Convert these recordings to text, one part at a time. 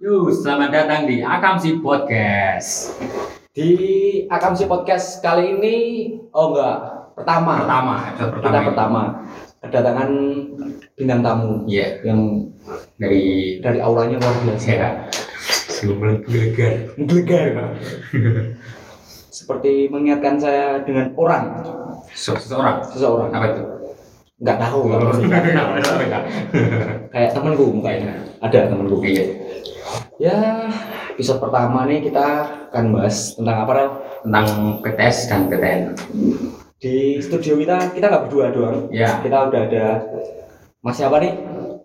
Yo, selamat datang di Akamsi Podcast. Di Akamsi Podcast kali ini, oh enggak, pertama. Pertama, episode pertama. Kita pertama. Kedatangan bintang tamu Iya, yang dari dari auranya luar biasa. saya. Sebelum gelegar. Gelegar. Seperti mengingatkan saya dengan orang, Seseorang. seseorang. Apa itu? Enggak tahu. nggak Oh, enggak. Kayak temanku mukanya. Ada temanku. Iya. Ya, episode pertama nih kita akan bahas tentang apa Rel? Tentang PTS dan PTN. Di studio kita, kita nggak berdua doang. Ya. Kita udah ada Mas siapa nih?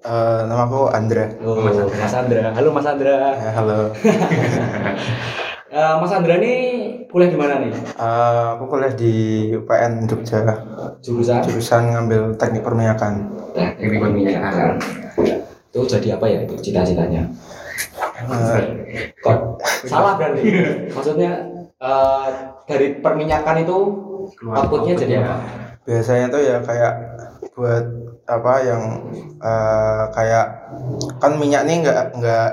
Eh, nama aku Andra. Oh, Mas Mas Andra. Andra. Halo Mas Andra. Ya, halo. Eh, Mas Andra nih kuliah di mana nih? Eh, aku kuliah di UPN Jogja. Jurusan Jurusan ngambil teknik perminyakan. Teknik perminyakan. itu jadi apa ya itu cita-citanya? Eh, Kok salah berarti? Maksudnya eh, dari perminyakan itu outputnya jadi apa? biasanya tuh ya kayak buat apa yang eh, kayak kan minyak nih nggak nggak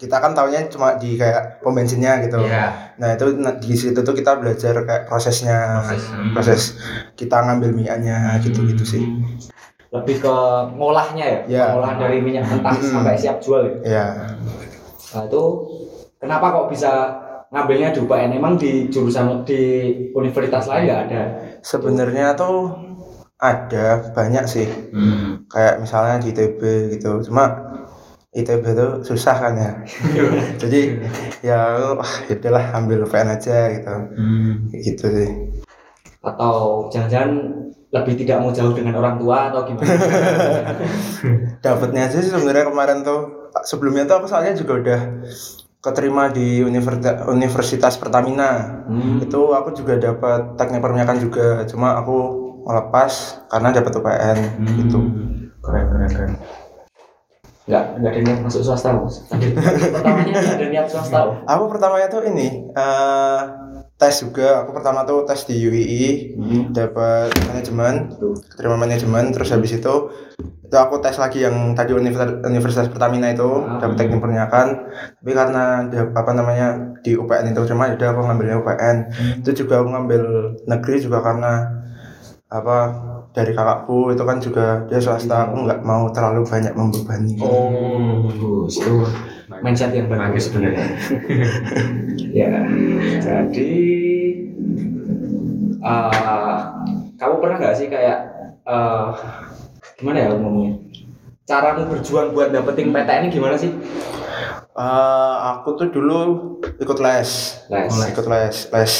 kita kan taunya cuma di kayak pom bensinnya gitu. Iya. Nah itu di situ tuh kita belajar kayak prosesnya, Proses. proses kita ngambil minyaknya gitu-gitu sih. Lebih ke ngolahnya ya? Ya. Ngolah dari minyak mentah sampai siap jual ya? Ya, Nah itu kenapa kok bisa ngambilnya di UPN? Emang di jurusan di universitas lain nggak ada? sebenarnya tuh ada banyak sih. Hmm. kayak misalnya di ITB gitu cuma ITB itu susah kan ya jadi ya wah udahlah ambil VN aja gitu Hmm. Gitu sih Atau jangan-jangan lebih tidak mau jauh dengan orang tua atau gimana? dapatnya aja sih sebenarnya kemarin tuh sebelumnya tuh aku soalnya juga udah keterima di universitas Universitas Pertamina. Hmm. itu aku juga dapat teknik perminyakan juga. Cuma aku melepas karena dapat UPN gitu. Keren, keren, keren. nggak nggak ada niat masuk swasta mas. Pertamanya ada niat swasta. Aku pertamanya tuh ini eh, tes juga. Aku pertama tuh tes di UII dapat manajemen terima manajemen terus habis itu itu aku tes lagi yang tadi Universitas, Universitas Pertamina itu Ah. dapat teknik perminyakan tapi karena apa namanya di UPN itu cuma udah aku ngambilnya UPN itu juga aku ngambil negeri juga karena apa dari kakakku itu kan juga dia swasta aku nggak mau terlalu banyak membebani. Oh bagus mindset yang Bagus. Bagus sebenarnya. ya jadi eh, kamu pernah nggak sih kayak eh, gimana ya ngomongnya? Caramu berjuang buat dapetin PTN ini gimana sih Eh, aku tuh dulu ikut les. Les. Mulai ikut les les.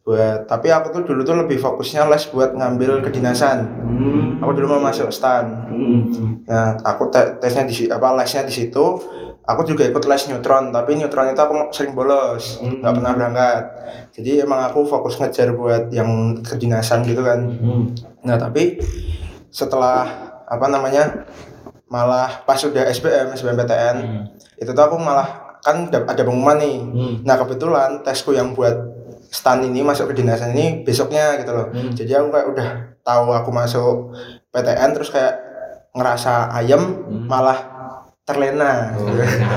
Buat tapi aku tuh dulu tuh lebih fokusnya les buat ngambil kedinasan. Hmm. aku dulu mau masuk stan. Hmm. nah aku te- tesnya di apa lesnya di situ. Aku juga ikut les neutron tapi neutron itu aku sering bolos. Hmm. nggak pernah berangkat. Jadi emang aku fokus ngejar buat yang kedinasan gitu kan. Hmm. nah tapi setelah apa namanya malah pas sudah SBM SBMPTN Hmm. itu tuh aku malah kan ada pengumuman nih Hmm. Nah kebetulan tesku yang buat stan ini masuk ke dinasan ini besoknya gitu loh. Hmm. Jadi aku kayak udah tahu aku masuk PTN terus kayak ngerasa ayem Hmm. malah terlena. Oh, Lena.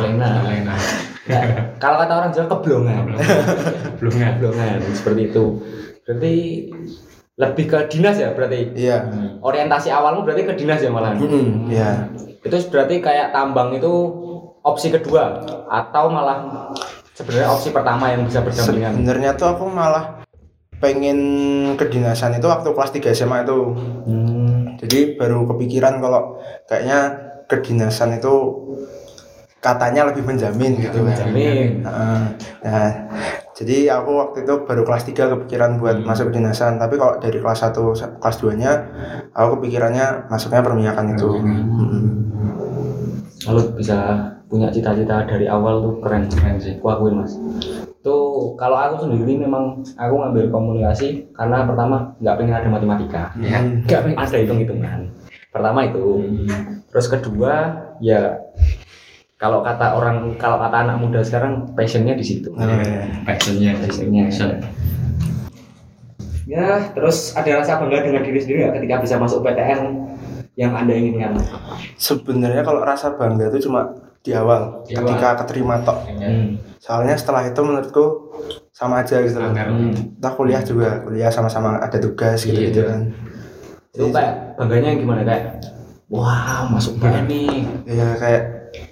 Lena. Nah, kalau kata orang Jawa keblongan. Belum ya? keblongan seperti itu. Berarti lebih ke dinas ya berarti. Iya. Orientasi awalmu berarti ke dinas ya malah. Mm-mm, Iya. Itu berarti kayak tambang itu opsi kedua atau malah sebenarnya opsi pertama yang bisa berdampingan. Sebenarnya tuh aku malah pengen kedinasan itu waktu kelas 3 SMA itu. Hmm. Jadi baru kepikiran kalau kayaknya kedinasan itu katanya lebih menjamin gitu. Menjamin. Heeh. Nah, jadi aku waktu itu baru kelas 3 kepikiran buat masuk kedinasan, tapi kalau dari kelas 1 sa- kelas 2-nya aku kepikirannya masuknya perminyakan itu. Mm-mm. Lalu bisa punya cita-cita dari awal tuh keren keren sih. Aku akuin mas. Tuh kalau aku sendiri memang aku ngambil komunikasi karena pertama nggak pengen ada matematika. Ya. Nggak pengen ada hitung-hitungan. Pertama itu. Terus kedua ya kalau kata orang kalau kata anak muda sekarang passionnya di situ. Oh, iya. Passionnya, Passionnya. Passion. Ya terus ada rasa bangga dengan diri sendiri nggak ketika bisa masuk PTN yang anda inginkan? Sebenarnya kalau rasa bangga itu cuma di awal Di ketika keterima tok Hmm. soalnya setelah itu menurutku sama aja gitu loh. Hmm. kita kuliah juga kuliah sama-sama ada tugas gitu gitu Iya. kan Itu kayak bangganya yang gimana kayak wah masuk PN nih. ya kayak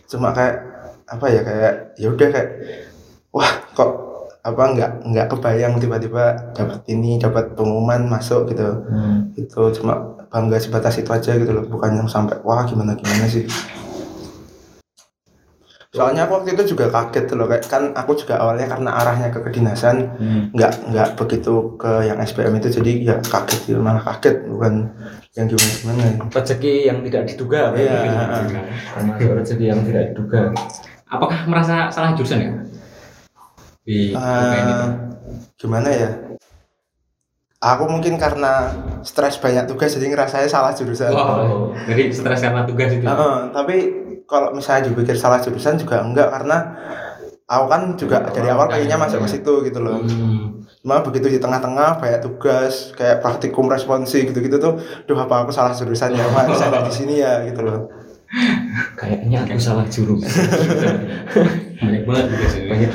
cuma kayak apa ya kayak ya udah kayak wah kok apa nggak nggak kebayang tiba-tiba dapat ini dapat pengumuman masuk gitu Hmm. itu cuma bangga sebatas itu aja gitu loh bukan yang sampai wah gimana gimana sih soalnya aku waktu itu juga kaget loh kayak kan aku juga awalnya karena arahnya ke kedinasan Hmm. nggak nggak begitu ke yang SPM itu jadi ya kaget gitu malah kaget bukan yang gimana gimana Rezeki yang tidak diduga. Iya. Termasuk rezeki yang tidak diduga. Apakah merasa salah jurusan ya? Di itu. Eh, gimana ya aku mungkin karena stres banyak tugas jadi ngerasanya salah jurusan Wow, jadi stres karena tugas itu. Heeh, tapi kalau misalnya dipikir salah jurusan juga enggak karena aku kan juga dari awal kayaknya masuk ke situ gitu loh Hmm. cuma begitu di tengah-tengah banyak tugas kayak praktikum responsi gitu-gitu tuh duh apa aku salah jurusan ya apa saya di sini ya gitu loh Kayaknya aku salah jurusan. Banyak banget tugas itu. Banyak.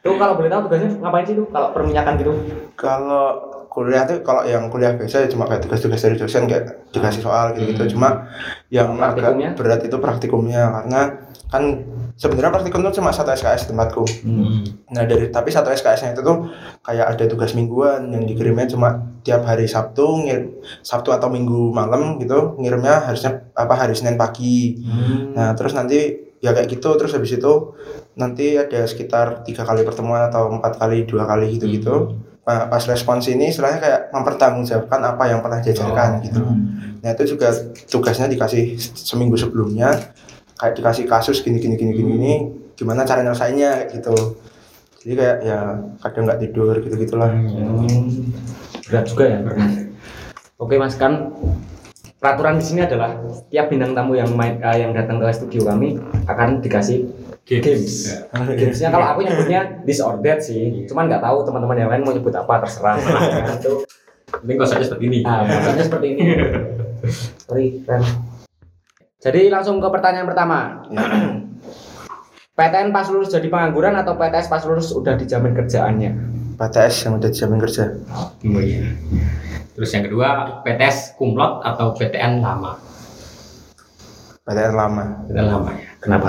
Tuh kalau boleh tahu tugasnya ngapain sih tuh kalau perminyakan gitu? kalau kuliah tuh kalau yang kuliah biasa ya cuma kayak tugas-tugas dari dosen kayak dikasih soal gitu-gitu cuma yang agak berat itu praktikumnya karena kan sebenarnya praktikum tuh cuma satu SKS tempatku Hmm. Nah dari tapi satu SKS-nya itu tuh kayak ada tugas mingguan yang dikirimnya cuma tiap hari Sabtu ngir Sabtu atau Minggu malam gitu ngirimnya harusnya apa hari Senin pagi. Hmm. Nah terus nanti ya kayak gitu terus habis itu nanti ada sekitar tiga kali pertemuan atau empat kali dua kali gitu gitu. Nah, pas respons ini istilahnya kayak mempertanggungjawabkan apa yang pernah diajarkan Oh. gitu. Nah itu juga tugasnya dikasih seminggu sebelumnya kayak dikasih kasus gini gini gini gini ini gimana cara nyelesainnya gitu. Jadi kayak ya kadang nggak tidur gitu gitulah. Hmm. Berat juga ya. Oke mas kan peraturan di sini adalah setiap bintang tamu yang main eh, yang datang ke studio kami akan dikasih games. Ya. Gamesnya kalau aku nyebutnya disordered sih, cuman nggak tahu teman-teman yang lain mau nyebut apa terserah. Ya, itu Penting konsepnya seperti ini. Nah, maksudnya seperti ini. Sorry, Ren. Jadi langsung ke pertanyaan pertama. PTN pas lulus jadi pengangguran atau PTS pas lulus udah dijamin kerjaannya? PTS yang udah dijamin kerja. Oh iya. Terus yang kedua, PTS kumlot atau PTN lama? PTN lama. PTN lama ya. Kenapa?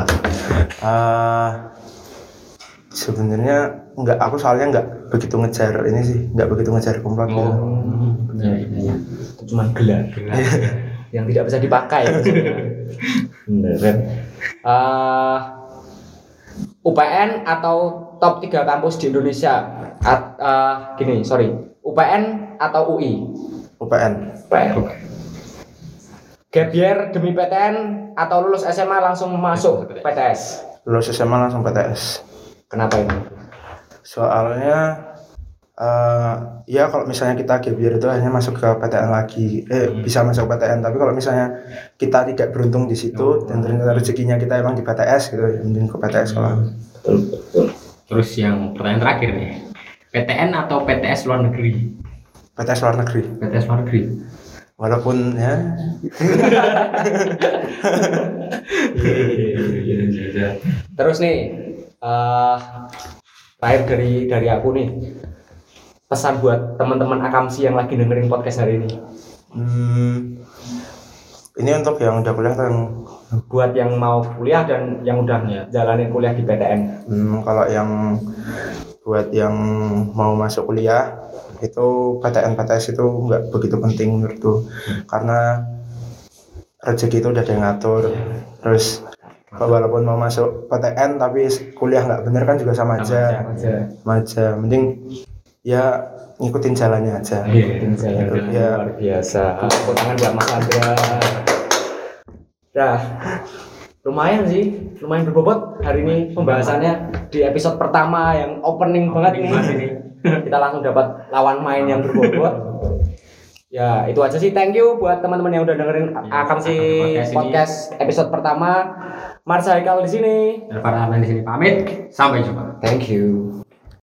Eh sebenarnya nggak aku soalnya nggak begitu ngejar ini sih nggak begitu ngejar komplot gitu. Oh. Ya, ya, ya. Itu cuma gelar yang tidak bisa dipakai. Bener, Ren. Eh, UPN atau top 3 kampus di Indonesia? At, eh, gini, sorry. UPN atau UI? UPN UPN. Gap year demi PTN atau lulus SMA langsung masuk PTS? lulus SMA langsung PTS. Kenapa ini? Soalnya eh ya kalau misalnya kita gap year itu hanya masuk ke PTN lagi, eh bisa masuk PTN. Tapi kalau misalnya kita tidak beruntung di situ dan ternyata rezekinya kita emang di PTS gitu, ya mending ke PTS kalau Betul, betul. Terus yang pertanyaan terakhir nih. PTN atau PTS luar negeri? PTS luar negeri. PTS luar negeri. Walaupun ya Terus nih, eh terakhir dari dari aku nih, pesan buat teman-teman akamsi yang lagi dengerin podcast hari ini. hmm, ini untuk yang udah kuliah yang Buat yang mau kuliah dan yang udah jalanin kuliah di PTN. Hmm, kalau yang buat yang mau masuk kuliah itu PTN PTS itu nggak begitu penting menurutku karena rezeki itu udah ada yang ngatur terus walaupun mau masuk PTN tapi kuliah nggak bener kan juga sama aja Aja. sama aja mending ya ngikutin jalannya aja Ikutin saya Iya. luar biasa. Tepuk tangan buat Mas Andra. Dah, lumayan sih, lumayan berbobot hari ini pembahasannya di episode pertama yang opening, banget nih. banget ini. Kita langsung dapat lawan main yang berbobot. Ya, itu aja sih. Thank you buat teman-teman yang udah dengerin Akamsi Podcast ini. podcast episode pertama. Marsa Haikal di sini. Dan para di sini pamit. Sampai jumpa. Thank you.